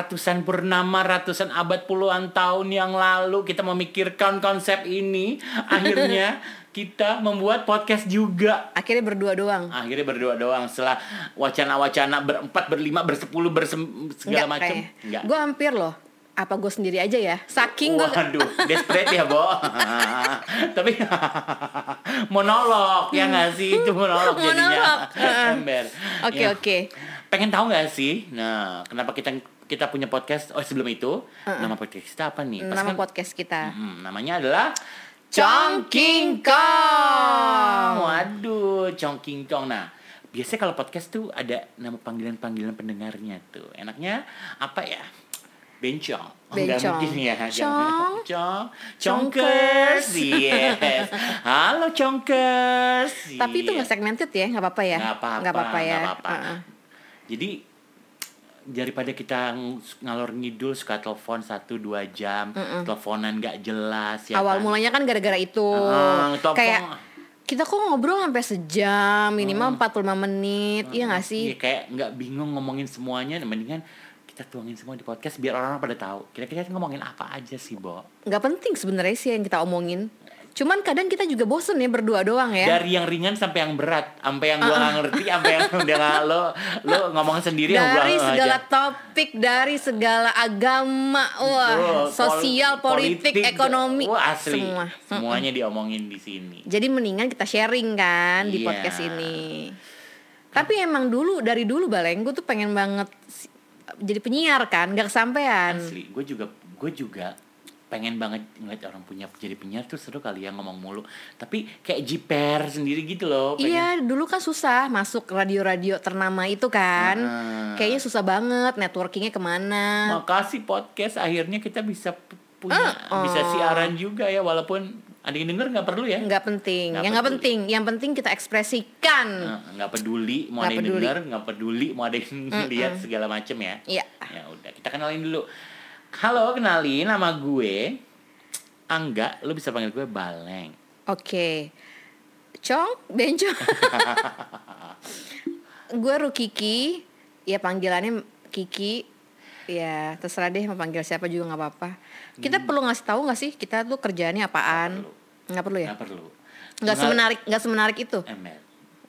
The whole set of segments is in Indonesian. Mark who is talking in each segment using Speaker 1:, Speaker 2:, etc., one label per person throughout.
Speaker 1: ratusan purnama, ratusan abad puluhan tahun yang lalu kita memikirkan konsep ini, akhirnya kita membuat podcast juga.
Speaker 2: Akhirnya berdua doang.
Speaker 1: Akhirnya berdua doang setelah wacana-wacana berempat, berlima, bersepuluh, bersem segala macam.
Speaker 2: Enggak. Gue hampir loh. Apa gue sendiri aja ya? Saking gue
Speaker 1: Waduh, desperate ya, Bo. Tapi monolog ya nggak sih? Itu monolog jadinya.
Speaker 2: Monolog.
Speaker 1: Ember.
Speaker 2: Oke,
Speaker 1: Ya.
Speaker 2: oke.
Speaker 1: Pengen tahu nggak sih? Nah, kenapa kita kita punya podcast? Oh, sebelum itu, nama podcast kita apa nih? Pas
Speaker 2: nama
Speaker 1: kan-
Speaker 2: podcast kita.
Speaker 1: Hmm, namanya adalah
Speaker 2: Chongking Kong.
Speaker 1: Waduh, Chongking Kong. Nah, biasanya kalau podcast tuh ada nama panggilan-panggilan pendengarnya tuh. Enaknya apa ya? Bencong. Oh,
Speaker 2: Bencong.
Speaker 1: mungkin ya.
Speaker 2: Chong.
Speaker 1: Chong.
Speaker 2: Chongkers.
Speaker 1: Chongkers. Yes. Halo Chongkers.
Speaker 2: Tapi itu nggak segmented ya? Nggak apa-apa ya?
Speaker 1: Nggak apa-apa.
Speaker 2: Nggak apa-apa ya.
Speaker 1: nggak apa-apa.
Speaker 2: Heeh.
Speaker 1: Jadi daripada kita ng- ngalor ngidul suka telepon satu dua jam, teleponan nggak jelas ya
Speaker 2: Awal
Speaker 1: kan?
Speaker 2: mulanya kan gara-gara itu.
Speaker 1: Telepon.
Speaker 2: Kayak kita kok ngobrol sampai sejam, minimal 45 menit. Iya nggak sih?
Speaker 1: Iya, kayak nggak bingung ngomongin semuanya, mendingan kita tuangin semua di podcast biar orang-orang pada tahu. Kira-kira ngomongin apa aja sih, Bo?
Speaker 2: Nggak penting sebenarnya sih yang kita omongin. Cuman kadang kita juga bosen ya berdua doang ya.
Speaker 1: Dari yang ringan sampai yang berat, sampai yang gua nggak ngerti, sampai yang udah nggak lo lo ngomong sendiri yang gua
Speaker 2: dari
Speaker 1: nggak
Speaker 2: segala
Speaker 1: aja.
Speaker 2: topik, dari segala agama, wah,
Speaker 1: Tuh,
Speaker 2: sosial,
Speaker 1: pol-
Speaker 2: politik, ekonomi,
Speaker 1: wah, asli.
Speaker 2: semua.
Speaker 1: Semuanya diomongin di sini.
Speaker 2: Jadi mendingan kita sharing kan di
Speaker 1: Iya.
Speaker 2: podcast ini. Tapi emang dulu dari dulu baleng gue tuh pengen banget jadi penyiar kan, gak kesampaian.
Speaker 1: Asli, gue juga gue juga pengen banget ngeliat orang punya jadi penyiar tuh seru kali ya ngomong mulu. Tapi kayak jiper sendiri gitu loh. pengen-
Speaker 2: Iya, dulu kan susah masuk radio-radio ternama itu kan.
Speaker 1: Ah.
Speaker 2: Kayaknya susah banget networkingnya ke mana.
Speaker 1: Makasih podcast akhirnya kita bisa punya bisa
Speaker 2: oh.
Speaker 1: siaran juga ya walaupun ada yang denger nggak perlu ya.
Speaker 2: Nggak penting,
Speaker 1: Nggak
Speaker 2: yang nggak penting, yang penting kita ekspresikan.
Speaker 1: Nggak peduli mau
Speaker 2: Nggak
Speaker 1: ada yang
Speaker 2: peduli.
Speaker 1: denger, nggak peduli mau ada yang lihat segala macem ya.
Speaker 2: Iya.
Speaker 1: Ya udah, kita kenalin dulu. Halo, kenalin nama gue Angga, lu bisa panggil gue Baleng.
Speaker 2: Oke. Cong, bencong. gue Rukiki, ya panggilannya Kiki. Ya terserah deh mau panggil siapa juga nggak apa-apa. Kita perlu ngasih tahu nggak sih kita tuh kerjaannya apaan? Nggak perlu ya?
Speaker 1: Nggak perlu.
Speaker 2: Nggak
Speaker 1: Mengal-
Speaker 2: semenarik nggak semenarik itu.
Speaker 1: Emel.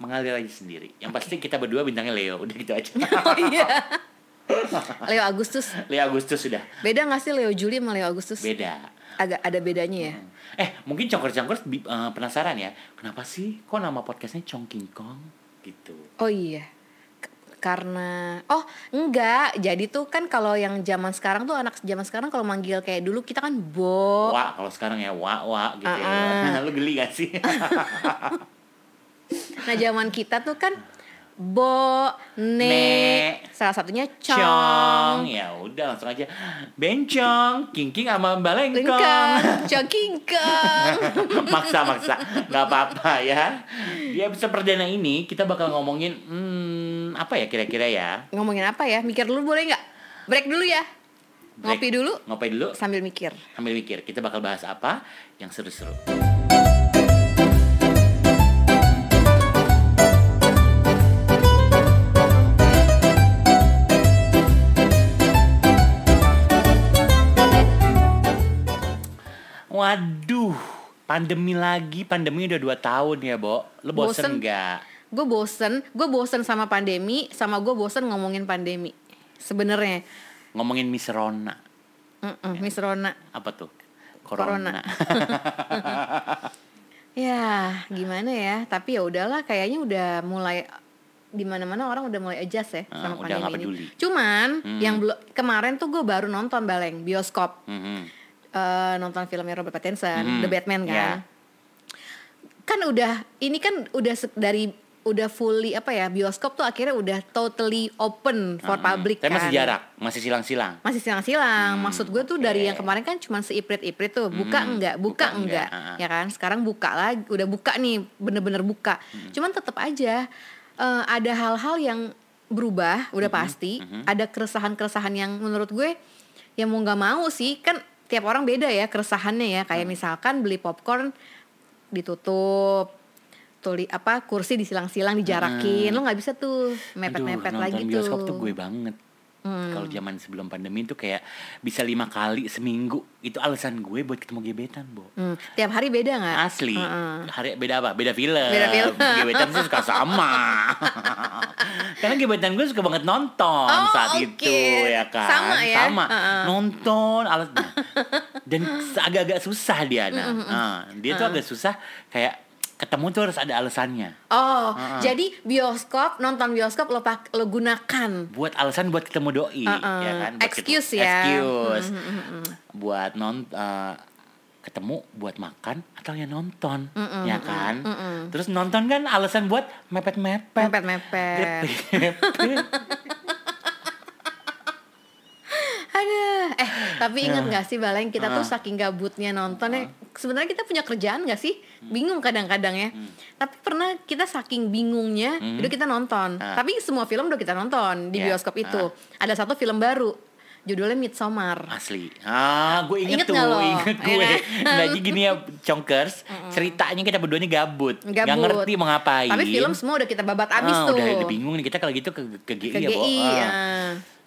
Speaker 1: Mengalir aja sendiri. Yang pasti kita berdua bintangnya Leo, udah gitu aja.
Speaker 2: Oh iya. Leo Agustus.
Speaker 1: Leo Agustus sudah.
Speaker 2: Beda nggak sih Leo Juli sama Leo Agustus?
Speaker 1: Beda.
Speaker 2: Agak ada bedanya ya.
Speaker 1: Eh, mungkin congkers-congkers bi- eh, penasaran ya, kenapa sih kok nama podcastnya Chongking Kong gitu?
Speaker 2: Oh iya. K- karena oh enggak, jadi tuh kan kalau yang zaman sekarang tuh anak zaman sekarang kalau manggil kayak dulu kita kan bo.
Speaker 1: Wah, kalau sekarang ya wah wah gitu
Speaker 2: Ah,
Speaker 1: ya. Lu geli gak sih?
Speaker 2: Nah, zaman kita tuh kan bo, ne,
Speaker 1: Ne.
Speaker 2: salah satunya
Speaker 1: Cong,
Speaker 2: cong,
Speaker 1: ya udah langsung aja. Bencong, kingking sama balengkong.
Speaker 2: lengkong, cokingkong.
Speaker 1: maksa maksa, nggak apa-apa ya. Di episode perdana ini kita bakal ngomongin hmm, apa ya kira-kira ya?
Speaker 2: Ngomongin apa ya? Mikir dulu boleh nggak? Break dulu ya.
Speaker 1: Break.
Speaker 2: Ngopi dulu
Speaker 1: Ngopi dulu
Speaker 2: sambil mikir.
Speaker 1: sambil mikir kita bakal bahas apa yang seru-seru. Waduh, pandemi lagi, pandemi udah dua tahun ya, Bo. Lo bosen
Speaker 2: Bosen.
Speaker 1: nggak?
Speaker 2: Gue bosen, gue bosen sama pandemi, sama gue bosen ngomongin pandemi. Sebenarnya,
Speaker 1: Ngomongin Miss Rona,
Speaker 2: Mm-mm, Miss Rona.
Speaker 1: apa tuh?
Speaker 2: Corona. Ya, gimana ya? Tapi ya udahlah, kayaknya udah mulai di mana-mana orang udah mulai adjust ya
Speaker 1: Ah,
Speaker 2: sama
Speaker 1: udah
Speaker 2: pandemi ini. Cuman
Speaker 1: Hmm.
Speaker 2: yang belum kemarin tuh gue baru nonton baleng bioskop
Speaker 1: Mhm.
Speaker 2: Eh, nonton filmnya Robert Pattinson,
Speaker 1: Hmm,
Speaker 2: The Batman kan.
Speaker 1: ya.
Speaker 2: Kan udah ini kan udah dari udah fully apa ya bioskop tuh akhirnya udah totally open for
Speaker 1: Mhm.
Speaker 2: public
Speaker 1: Tapi
Speaker 2: kan.
Speaker 1: masih jarak, masih silang-silang.
Speaker 2: masih silang-silang.
Speaker 1: Hmm,
Speaker 2: Maksud gue tuh dari yang kemarin kan cuma seiprit-iprit tuh, buka
Speaker 1: Hmm,
Speaker 2: enggak,
Speaker 1: buka
Speaker 2: buka,
Speaker 1: enggak,
Speaker 2: enggak,
Speaker 1: ah.
Speaker 2: ya kan? Sekarang buka lagi, udah buka nih, bener-bener buka.
Speaker 1: Hmm.
Speaker 2: Cuman tetap aja eh, ada hal-hal yang berubah, udah
Speaker 1: Hmm,
Speaker 2: pasti. Ada keresahan-keresahan yang menurut gue yang mau nggak mau sih kan tiap orang beda ya keresahannya ya.
Speaker 1: Hmm.
Speaker 2: Kayak misalkan beli popcorn ditutup. tuli apa kursi disilang-silang dijarakin lo nggak bisa tuh mepet-mepet lagi tuh
Speaker 1: bioskop tuh gue banget. Kalau zaman sebelum pandemi itu kayak bisa lima kali seminggu. Itu alasan gue buat ketemu gebetan, Bo.
Speaker 2: Hmm, tiap hari beda nggak
Speaker 1: Asli.
Speaker 2: Heeh.
Speaker 1: Hari beda apa? Beda film.
Speaker 2: Beda film.
Speaker 1: Gebetan tuh suka sama. Karena gebetan gue suka banget nonton
Speaker 2: Oh,
Speaker 1: saat
Speaker 2: oke.
Speaker 1: itu ya kan.
Speaker 2: Sama ya?
Speaker 1: Sama.
Speaker 2: Heeh.
Speaker 1: Nonton alat dan agak-agak susah dia nah. Nah, dia tuh agak susah kayak ketemu tuh harus ada alasannya.
Speaker 2: Oh, jadi bioskop nonton bioskop lo pak lo gunakan.
Speaker 1: buat alasan buat ketemu doi
Speaker 2: Uh-uh.
Speaker 1: ya kan Buat
Speaker 2: Excuse
Speaker 1: ketemu-
Speaker 2: ya.
Speaker 1: excuse buat non eh, ketemu buat makan atau ya nonton ya kan terus nonton kan alasan buat mepet mepet
Speaker 2: Mepet-mepet. Aduh, eh tapi ingat nggak sih Baleng kita tuh saking gabutnya nonton ya. Sebenarnya kita punya kerjaan nggak sih? Bingung kadang-kadang ya. Tapi pernah kita saking bingungnya, udah kita nonton.
Speaker 1: Ah.
Speaker 2: Tapi semua film udah kita nonton di
Speaker 1: Ya,
Speaker 2: bioskop itu. Ada satu film baru, judulnya Midsommar.
Speaker 1: asli ah gue inget,
Speaker 2: Inget
Speaker 1: tuh
Speaker 2: lo?
Speaker 1: inget
Speaker 2: Iya
Speaker 1: gue lagi gini ya conkers ceritanya kita berdua ini gabut nggak
Speaker 2: Gabut.
Speaker 1: ngerti mau ngapain
Speaker 2: Tapi film semua udah kita babat abis
Speaker 1: Ah,
Speaker 2: tuh.
Speaker 1: udah, udah bingung nih kita kalau gitu ke, ke GI
Speaker 2: Ke
Speaker 1: ya
Speaker 2: GI,
Speaker 1: Ah.
Speaker 2: ya.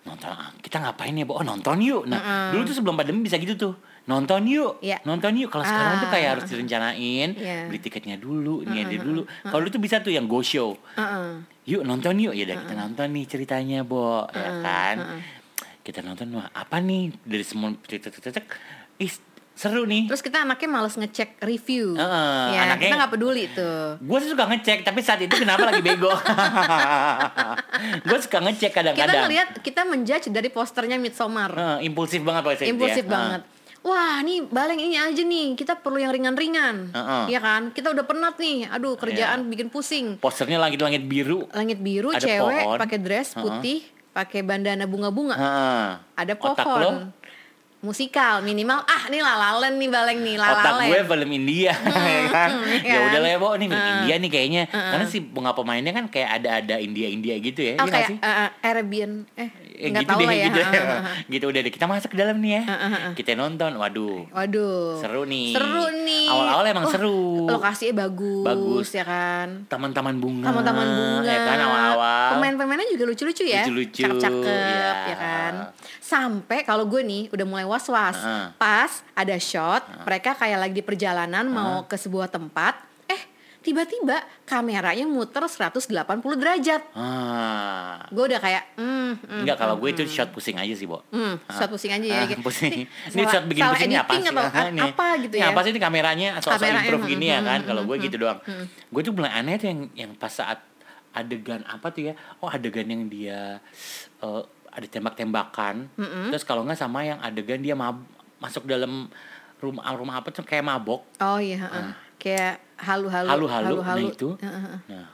Speaker 1: Nonton ah, kita ngapain ya oh nonton yuk. Nah dulu tuh sebelum pandemi bisa gitu tuh. Nonton yuk.
Speaker 2: Iya.
Speaker 1: nonton yuk. Kalau sekarang tuh kayak
Speaker 2: Ah.
Speaker 1: harus direncanain
Speaker 2: Iya.
Speaker 1: beli tiketnya dulu ini ada dulu. kalau dulu tuh bisa tuh yang go show.
Speaker 2: Heeh.
Speaker 1: yuk nonton yuk. Ya udah kita nonton nih ceritanya Bo. Ya kan? kita nonton wah apa nih? Dari semua cek cek. Ih seru nih
Speaker 2: Terus kita anaknya males ngecek review.
Speaker 1: Heeh,
Speaker 2: ya,
Speaker 1: anaknya-
Speaker 2: kita nggak peduli tuh.
Speaker 1: gue sih suka ngecek tapi saat itu kenapa lagi bego gue suka ngecek
Speaker 2: Kita
Speaker 1: kadang-kadang
Speaker 2: ngelihat kita menjudge dari posternya Midsommar.
Speaker 1: Heeh, impulsif banget itu
Speaker 2: Impulsif
Speaker 1: ya.
Speaker 2: banget. Wah, nih baleng ini aja nih. Kita perlu yang ringan-ringan.
Speaker 1: Heeh.
Speaker 2: Iya kan? Kita udah penat nih. Aduh, kerjaan bikin pusing.
Speaker 1: Posternya langit-langit biru.
Speaker 2: Langit biru,
Speaker 1: Ada
Speaker 2: cewek pakai dress putih, pakai bandana bunga-bunga. Ada
Speaker 1: Otak
Speaker 2: pohon.
Speaker 1: lo,
Speaker 2: Musikal minimal ah nih lalalen nih baleng nih
Speaker 1: otak
Speaker 2: lalalen.
Speaker 1: gue film India ya kan.
Speaker 2: iya
Speaker 1: Ya
Speaker 2: kan?
Speaker 1: udah lah ya, Bo, nih film India nih kayaknya. Karena si bunga pemainnya kan kayak ada-ada India-India gitu ya.
Speaker 2: Oh
Speaker 1: iya nggak
Speaker 2: kayak
Speaker 1: sih?
Speaker 2: eh, Arabian eh
Speaker 1: Ya,
Speaker 2: nggak
Speaker 1: gitu
Speaker 2: tahu
Speaker 1: deh,
Speaker 2: lah ya.
Speaker 1: gitu,
Speaker 2: Heeh, heeh, heeh.
Speaker 1: gitu udah deh kita masuk ke dalam nih ya. Kita nonton. Waduh.
Speaker 2: Waduh.
Speaker 1: Seru nih.
Speaker 2: Seru nih.
Speaker 1: Awal-awal emang
Speaker 2: Oh,
Speaker 1: seru.
Speaker 2: Lokasinya bagus,
Speaker 1: Bagus.
Speaker 2: ya kan.
Speaker 1: Taman-taman bunga.
Speaker 2: Taman-taman bunga.
Speaker 1: Ya kan awal-awal.
Speaker 2: Pemain-pemainnya juga lucu-lucu ya.
Speaker 1: Lucu-lucu,
Speaker 2: Cakep-cakep
Speaker 1: iya.
Speaker 2: ya kan. Sampai kalau gue nih udah mulai was-was.
Speaker 1: Heeh.
Speaker 2: Pas ada shot, mereka kayak lagi di perjalanan mau ke sebuah tempat. Eh, tiba-tiba kameranya muter 180 derajat.
Speaker 1: Ah.
Speaker 2: Gue udah kayak, hmm, hmm,
Speaker 1: Enggak kalau gue itu shot pusing aja sih, Bo.
Speaker 2: Hmm, shot pusing aja ya. Gitu.
Speaker 1: pusing. Ini
Speaker 2: salah-
Speaker 1: shot bikin pusing ini apa sih?
Speaker 2: atau
Speaker 1: nih.
Speaker 2: apa gitu
Speaker 1: Ini
Speaker 2: ya.
Speaker 1: apa sih ini kameranya sosok
Speaker 2: Kamera,
Speaker 1: improve
Speaker 2: hmm,
Speaker 1: gini ya
Speaker 2: hmm,
Speaker 1: kan?
Speaker 2: hmm,
Speaker 1: Kalau gue
Speaker 2: hmm,
Speaker 1: gitu doang. Gue tuh mulai aneh tuh yang yang pas saat adegan apa tuh ya? Oh, adegan yang dia eh, ada tembak-tembakan. Terus kalau nggak sama yang adegan dia mab- masuk dalam rumah rumah apa tuh kayak mabok.
Speaker 2: Oh iya, heeh. kayak halu-halu.
Speaker 1: Halu-halu. Nah itu.
Speaker 2: Heeh, heeh.
Speaker 1: Nah,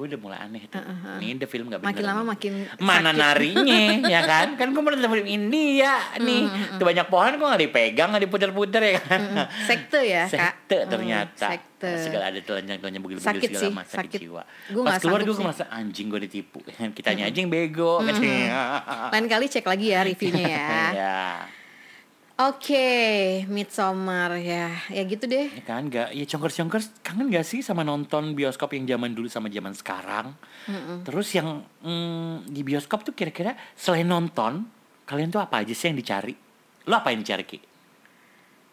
Speaker 1: gue udah mulai aneh tuh. Ini udah film gak bener.
Speaker 2: Makin lama makin
Speaker 1: mana
Speaker 2: sakit.
Speaker 1: narinya ya kan kan gue pernah film India nih tuh banyak pohon kok nggak dipegang nggak diputer-puter ya kan
Speaker 2: Sekte ya, Kak.
Speaker 1: sekte
Speaker 2: Hmm,
Speaker 1: ternyata
Speaker 2: sekte.
Speaker 1: segala ada telanjang-telanjang
Speaker 2: Sakit
Speaker 1: segala
Speaker 2: sih,
Speaker 1: macam
Speaker 2: sakit.
Speaker 1: jiwa
Speaker 2: Gua
Speaker 1: pas keluar gue merasa anjing gue ditipu kitanya aja yang bego katanya
Speaker 2: Lain kali cek lagi ya reviewnya ya.
Speaker 1: ya
Speaker 2: Oke, Midsommar ya. Ya gitu deh.
Speaker 1: ya kan nggak ya congkers-congkers kangen gak sih sama nonton bioskop yang zaman dulu sama zaman sekarang terus yang mm, di bioskop tuh kira-kira selain nonton kalian tuh apa aja sih yang dicari lo apa yang dicari ki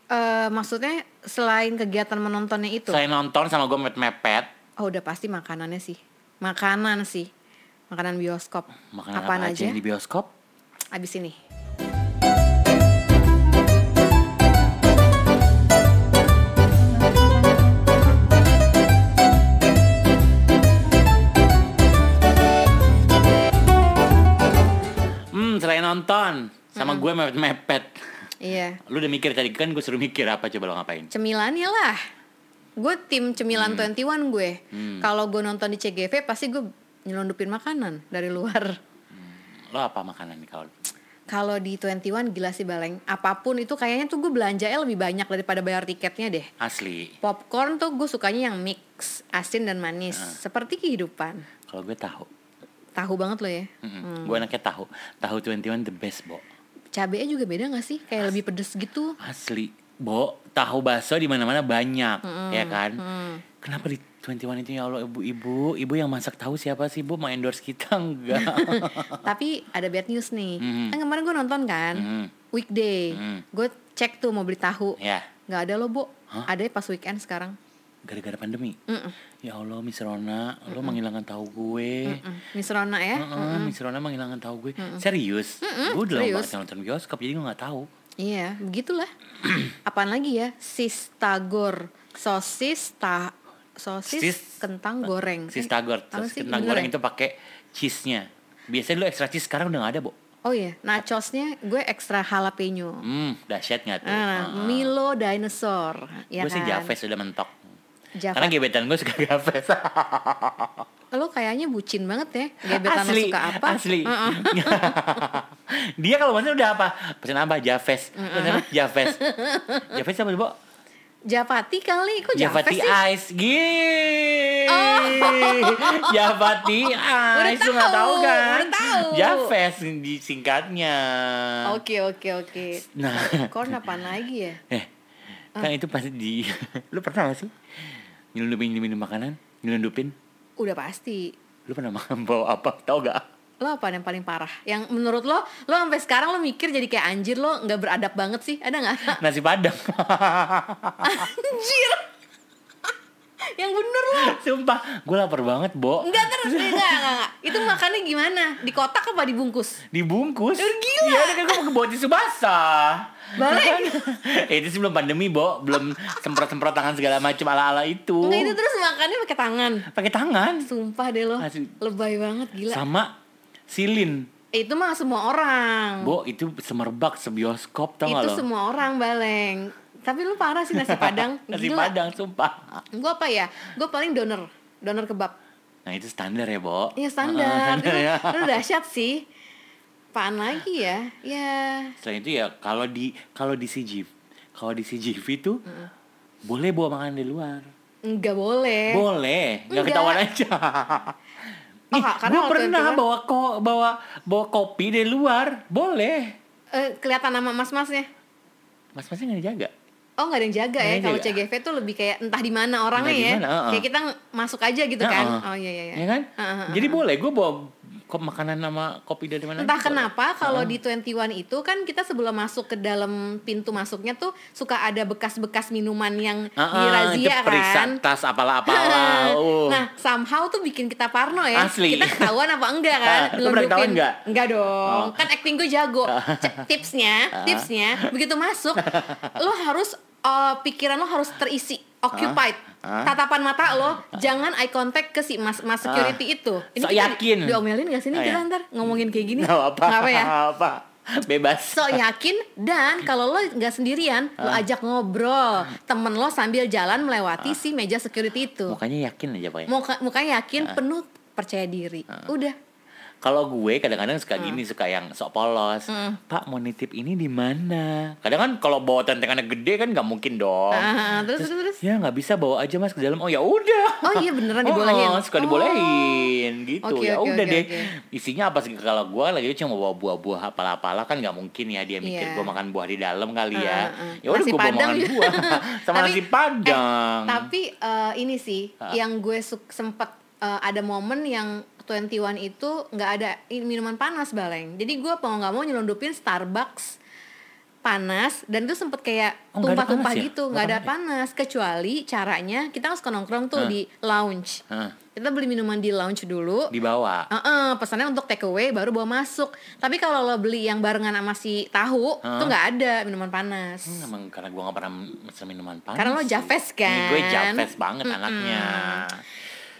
Speaker 2: Eh maksudnya selain kegiatan menontonnya itu,
Speaker 1: selain nonton sama gue mepet-mepet
Speaker 2: oh udah pasti makanannya sih. Makanan sih. Makanan bioskop.
Speaker 1: makanan
Speaker 2: Apaan
Speaker 1: apa aja yang di bioskop
Speaker 2: Abis ini.
Speaker 1: Sama gue mepet-mepet
Speaker 2: Iya.
Speaker 1: lu udah mikir tadi kan gue suruh mikir apa coba lo ngapain
Speaker 2: Cemilannya lah. Gue tim cemilan 21 gue. Kalau gue nonton di CGV pasti gue nyelundupin makanan dari luar.
Speaker 1: lo apa makanan nih kalau
Speaker 2: Kalau di 21 gila sih Baleng. Apa pun itu kayaknya tuh gue belanjanya lebih banyak daripada bayar tiketnya deh.
Speaker 1: asli
Speaker 2: Popcorn tuh gue sukanya yang mix, asin dan manis. Seperti kehidupan.
Speaker 1: kalau gue tahu
Speaker 2: Tahu banget lo ya.
Speaker 1: gue anaknya tahu tahu 21 the best bo
Speaker 2: Cabenya juga beda gak sih? Kayak lebih pedes gitu.
Speaker 1: asli bo tahu bakso di mana mana banyak ya kan kenapa di 21 itu ya Allah ibu-ibu, ibu yang masak tahu siapa sih ibu mau endorse kita enggak?
Speaker 2: Tapi ada bad news nih.
Speaker 1: Mhm.
Speaker 2: Kan kemarin gue nonton kan,
Speaker 1: Mhm.
Speaker 2: weekday.
Speaker 1: Mhm.
Speaker 2: Gue cek tuh mau beli tahu.
Speaker 1: ya,
Speaker 2: Nggak ada loh, Bu.
Speaker 1: Hah?
Speaker 2: Ada pas weekend sekarang.
Speaker 1: Gara-gara pandemi.
Speaker 2: Mm-mm.
Speaker 1: Ya Allah, Miss Rona, lo menghilangkan tahu gue.
Speaker 2: Mm. Miss Rona ya.
Speaker 1: Heeh, Miss Rona menghilangkan tahu gue. Serius? Gue udah lama nonton bioskop jadi gue nggak tahu.
Speaker 2: Iya, begitulah. Apaan lagi ya? Sistagor, sosis ta sosis
Speaker 1: Sis-
Speaker 2: kentang goreng.
Speaker 1: Sis
Speaker 2: Eh,
Speaker 1: tagor,
Speaker 2: apa
Speaker 1: terus
Speaker 2: sih?
Speaker 1: kentang goreng
Speaker 2: ya?
Speaker 1: itu pakai cheese-nya. Biasanya dulu extra cheese sekarang udah gak ada, Bo.
Speaker 2: Oh iya, nachosnya gue ekstra jalapeno.
Speaker 1: Hmm, dahsyat gak tuh? Heeh.
Speaker 2: Milo dinosaur, ya
Speaker 1: gue
Speaker 2: kan?
Speaker 1: sih Javes udah mentok.
Speaker 2: Java.
Speaker 1: Karena gebetan gue suka Javes.
Speaker 2: Lo kayaknya bucin banget ya. Gebetan
Speaker 1: asli,
Speaker 2: suka apa?
Speaker 1: asli. Dia kalau maksudnya udah apa? Pesen apa? Javes. Pesen apa? Javes. Javes apa, Bo?
Speaker 2: Japati kali, kok
Speaker 1: Javati
Speaker 2: sih?
Speaker 1: Ice. Gih.
Speaker 2: Oh.
Speaker 1: Javati Ice. Lu nggak
Speaker 2: tahu,
Speaker 1: kan?
Speaker 2: tahu.
Speaker 1: Javes disingkatnya.
Speaker 2: Oke oke oke.
Speaker 1: Nah,
Speaker 2: Corn apaan lagi ya?
Speaker 1: eh, kan itu pasti di lu pernah gak sih nyelundupin minum makanan nyelundupin
Speaker 2: Udah pasti.
Speaker 1: lu pernah makan bawa apa tau gak
Speaker 2: Lo apa yang paling parah? Yang menurut lo, lo sampai sekarang lo mikir jadi kayak anjir lo nggak beradab banget sih? Ada nggak?
Speaker 1: nasi padang
Speaker 2: anjir. Yang bener lo.
Speaker 1: sumpah gue lapar banget bo
Speaker 2: Enggak terus enggak, enggak, enggak. Itu makannya gimana? Di kotak apa dibungkus?
Speaker 1: dibungkus
Speaker 2: Eh, gila.
Speaker 1: iya kan gue bawa tisu basah
Speaker 2: Balik.
Speaker 1: eh, itu sebelum pandemi bo belum semprot semprot tangan segala macam ala ala itu
Speaker 2: Enggak itu terus makannya pakai tangan.
Speaker 1: pakai tangan
Speaker 2: Sumpah deh lo.
Speaker 1: Asli.
Speaker 2: Lebay banget gila.
Speaker 1: sama silin
Speaker 2: Eh, itu mah semua orang.
Speaker 1: bo itu semerbak sebioskop tau gak
Speaker 2: itu
Speaker 1: lo
Speaker 2: semua orang baleng. Tapi lu parah sih nasi padang.
Speaker 1: nasi
Speaker 2: Gila.
Speaker 1: padang sumpah
Speaker 2: Gue apa ya? Gue paling donor. Donor kebab.
Speaker 1: Nah itu standar ya, Bo.
Speaker 2: Iya standar. Itu,
Speaker 1: ya.
Speaker 2: itu dahsyat sih. Apaan lagi ya? Ya.
Speaker 1: Selain itu ya kalau di kalau di CGV, kalau di CGV itu boleh bawa makanan di luar.
Speaker 2: Enggak boleh.
Speaker 1: Boleh, nggak
Speaker 2: Enggak.
Speaker 1: ketahuan aja.
Speaker 2: Oh,
Speaker 1: Nih,
Speaker 2: Kak, karena
Speaker 1: gue pernah
Speaker 2: itu kan-
Speaker 1: bawa ko bawa bawa kopi dari luar, boleh.
Speaker 2: Eh, kelihatan nama mas-masnya.
Speaker 1: Mas masnya nggak dijaga.
Speaker 2: Oh nggak ada yang jaga ya
Speaker 1: ada
Speaker 2: kalau. CGV tuh lebih kayak entah di mana orangnya ya.
Speaker 1: mana, heeh.
Speaker 2: Kayak kita masuk aja gitu kan.
Speaker 1: Heeh.
Speaker 2: Oh iya iya iya.
Speaker 1: Ya kan?
Speaker 2: Heeh, heeh,
Speaker 1: Jadi boleh gue bawa kok makanan sama kopi dari mana?
Speaker 2: Entah
Speaker 1: boleh.
Speaker 2: kenapa kalau di 21 itu kan kita sebelum masuk ke dalam pintu masuknya tuh suka ada bekas-bekas minuman yang
Speaker 1: Heeh,
Speaker 2: dirazia
Speaker 1: itu periksa
Speaker 2: kan.
Speaker 1: tas apalah-apalah. Oh.
Speaker 2: Nah, somehow tuh bikin kita parno ya.
Speaker 1: Asli.
Speaker 2: Kita ketahuan apa enggak kan?
Speaker 1: Lu pernah ketahuan
Speaker 2: Ngelundupin.
Speaker 1: nggak?
Speaker 2: Enggak dong.
Speaker 1: Oh.
Speaker 2: Kan acting gue jago. C- tipsnya, tipsnya begitu masuk lo harus eh, pikiran lo harus terisi, occupied.
Speaker 1: Ah.
Speaker 2: Tatapan mata lo jangan eye contact ke si mas, mas security itu.
Speaker 1: Sok
Speaker 2: kita di-
Speaker 1: yakin.
Speaker 2: Diomelin gak sih nih
Speaker 1: Oh,
Speaker 2: kita
Speaker 1: ya.
Speaker 2: ntar ngomongin kayak gini?
Speaker 1: Nggak apa,
Speaker 2: apa ya?
Speaker 1: apa. Bebas.
Speaker 2: So yakin dan kalau lo nggak sendirian, lo
Speaker 1: Ah.
Speaker 2: ajak ngobrol temen lo sambil jalan melewati si meja security itu.
Speaker 1: Mukanya yakin aja, Pak. ya.
Speaker 2: Muka, mukanya yakin,
Speaker 1: Ah.
Speaker 2: penuh percaya diri. Udah.
Speaker 1: Kalau gue kadang-kadang
Speaker 2: Hmm.
Speaker 1: suka gini, suka yang sok polos. Pak mau nitip ini di mana? Kadang kan kalau bawa tentengannya gede kan nggak mungkin dong.
Speaker 2: Ah, terus terus terus.
Speaker 1: Ya nggak bisa bawa aja mas ke dalam. Oh ya udah.
Speaker 2: Oh iya beneran dibolehin.
Speaker 1: Oh, suka
Speaker 2: Oh.
Speaker 1: dibolehin gitu
Speaker 2: Oke,
Speaker 1: ya
Speaker 2: oke,
Speaker 1: udah
Speaker 2: oke,
Speaker 1: deh.
Speaker 2: oke.
Speaker 1: Isinya apa sih kalau gue lagi cuma bawa buah-buah apalah-apalah kan nggak mungkin ya dia mikir
Speaker 2: Iya.
Speaker 1: gue makan buah di dalam kali ya.
Speaker 2: Ah, ah.
Speaker 1: Ya udah gue bawa makan buah sama
Speaker 2: Tapi-
Speaker 1: nasi padang.
Speaker 2: Tapi eh, ini sih
Speaker 1: Ah.
Speaker 2: yang gue sempet eh, ada momen yang 21 itu nggak ada minuman panas baleng. Jadi gue mau nggak mau nyelundupin Starbucks panas dan itu sempet kayak
Speaker 1: Oh, nggak ada
Speaker 2: tumpah-tumpah
Speaker 1: panas ya?
Speaker 2: gitu
Speaker 1: Nggak
Speaker 2: nggak ada
Speaker 1: panas
Speaker 2: kecuali caranya kita kan suka nongkrong tuh
Speaker 1: Hah.
Speaker 2: di lounge
Speaker 1: Hah,
Speaker 2: kita beli minuman di lounge dulu
Speaker 1: dibawa.
Speaker 2: Heeh, pesannya untuk take away baru bawa masuk. Tapi kalau lo beli yang barengan sama si tahu,
Speaker 1: Hah?
Speaker 2: tuh nggak ada minuman panas.
Speaker 1: Hmm, emang karena gue gak pernah minuman panas
Speaker 2: Karena lo. Javes
Speaker 1: Ini gue
Speaker 2: kan?
Speaker 1: Javes banget anaknya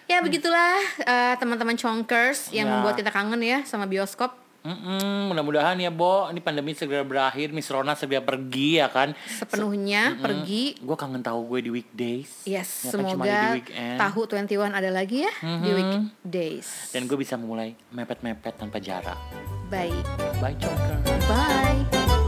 Speaker 2: Ya begitulah eh, teman-teman chonkers yang
Speaker 1: Ya.
Speaker 2: membuat kita kangen ya sama bioskop.
Speaker 1: Mm-mm, mudah-mudahan ya Bo Ini pandemi segera berakhir Miss Rona segera pergi ya kan
Speaker 2: Sepenuhnya pergi.
Speaker 1: Gue kangen tahu gue di weekdays
Speaker 2: Yes,
Speaker 1: Ya kan, cuma ada di
Speaker 2: semoga
Speaker 1: weekend.
Speaker 2: tahu 21 ada lagi ya di
Speaker 1: Mhm.
Speaker 2: weekdays.
Speaker 1: Dan gue bisa mulai mepet-mepet tanpa jarak
Speaker 2: Baik.
Speaker 1: Bye Joker
Speaker 2: Bye.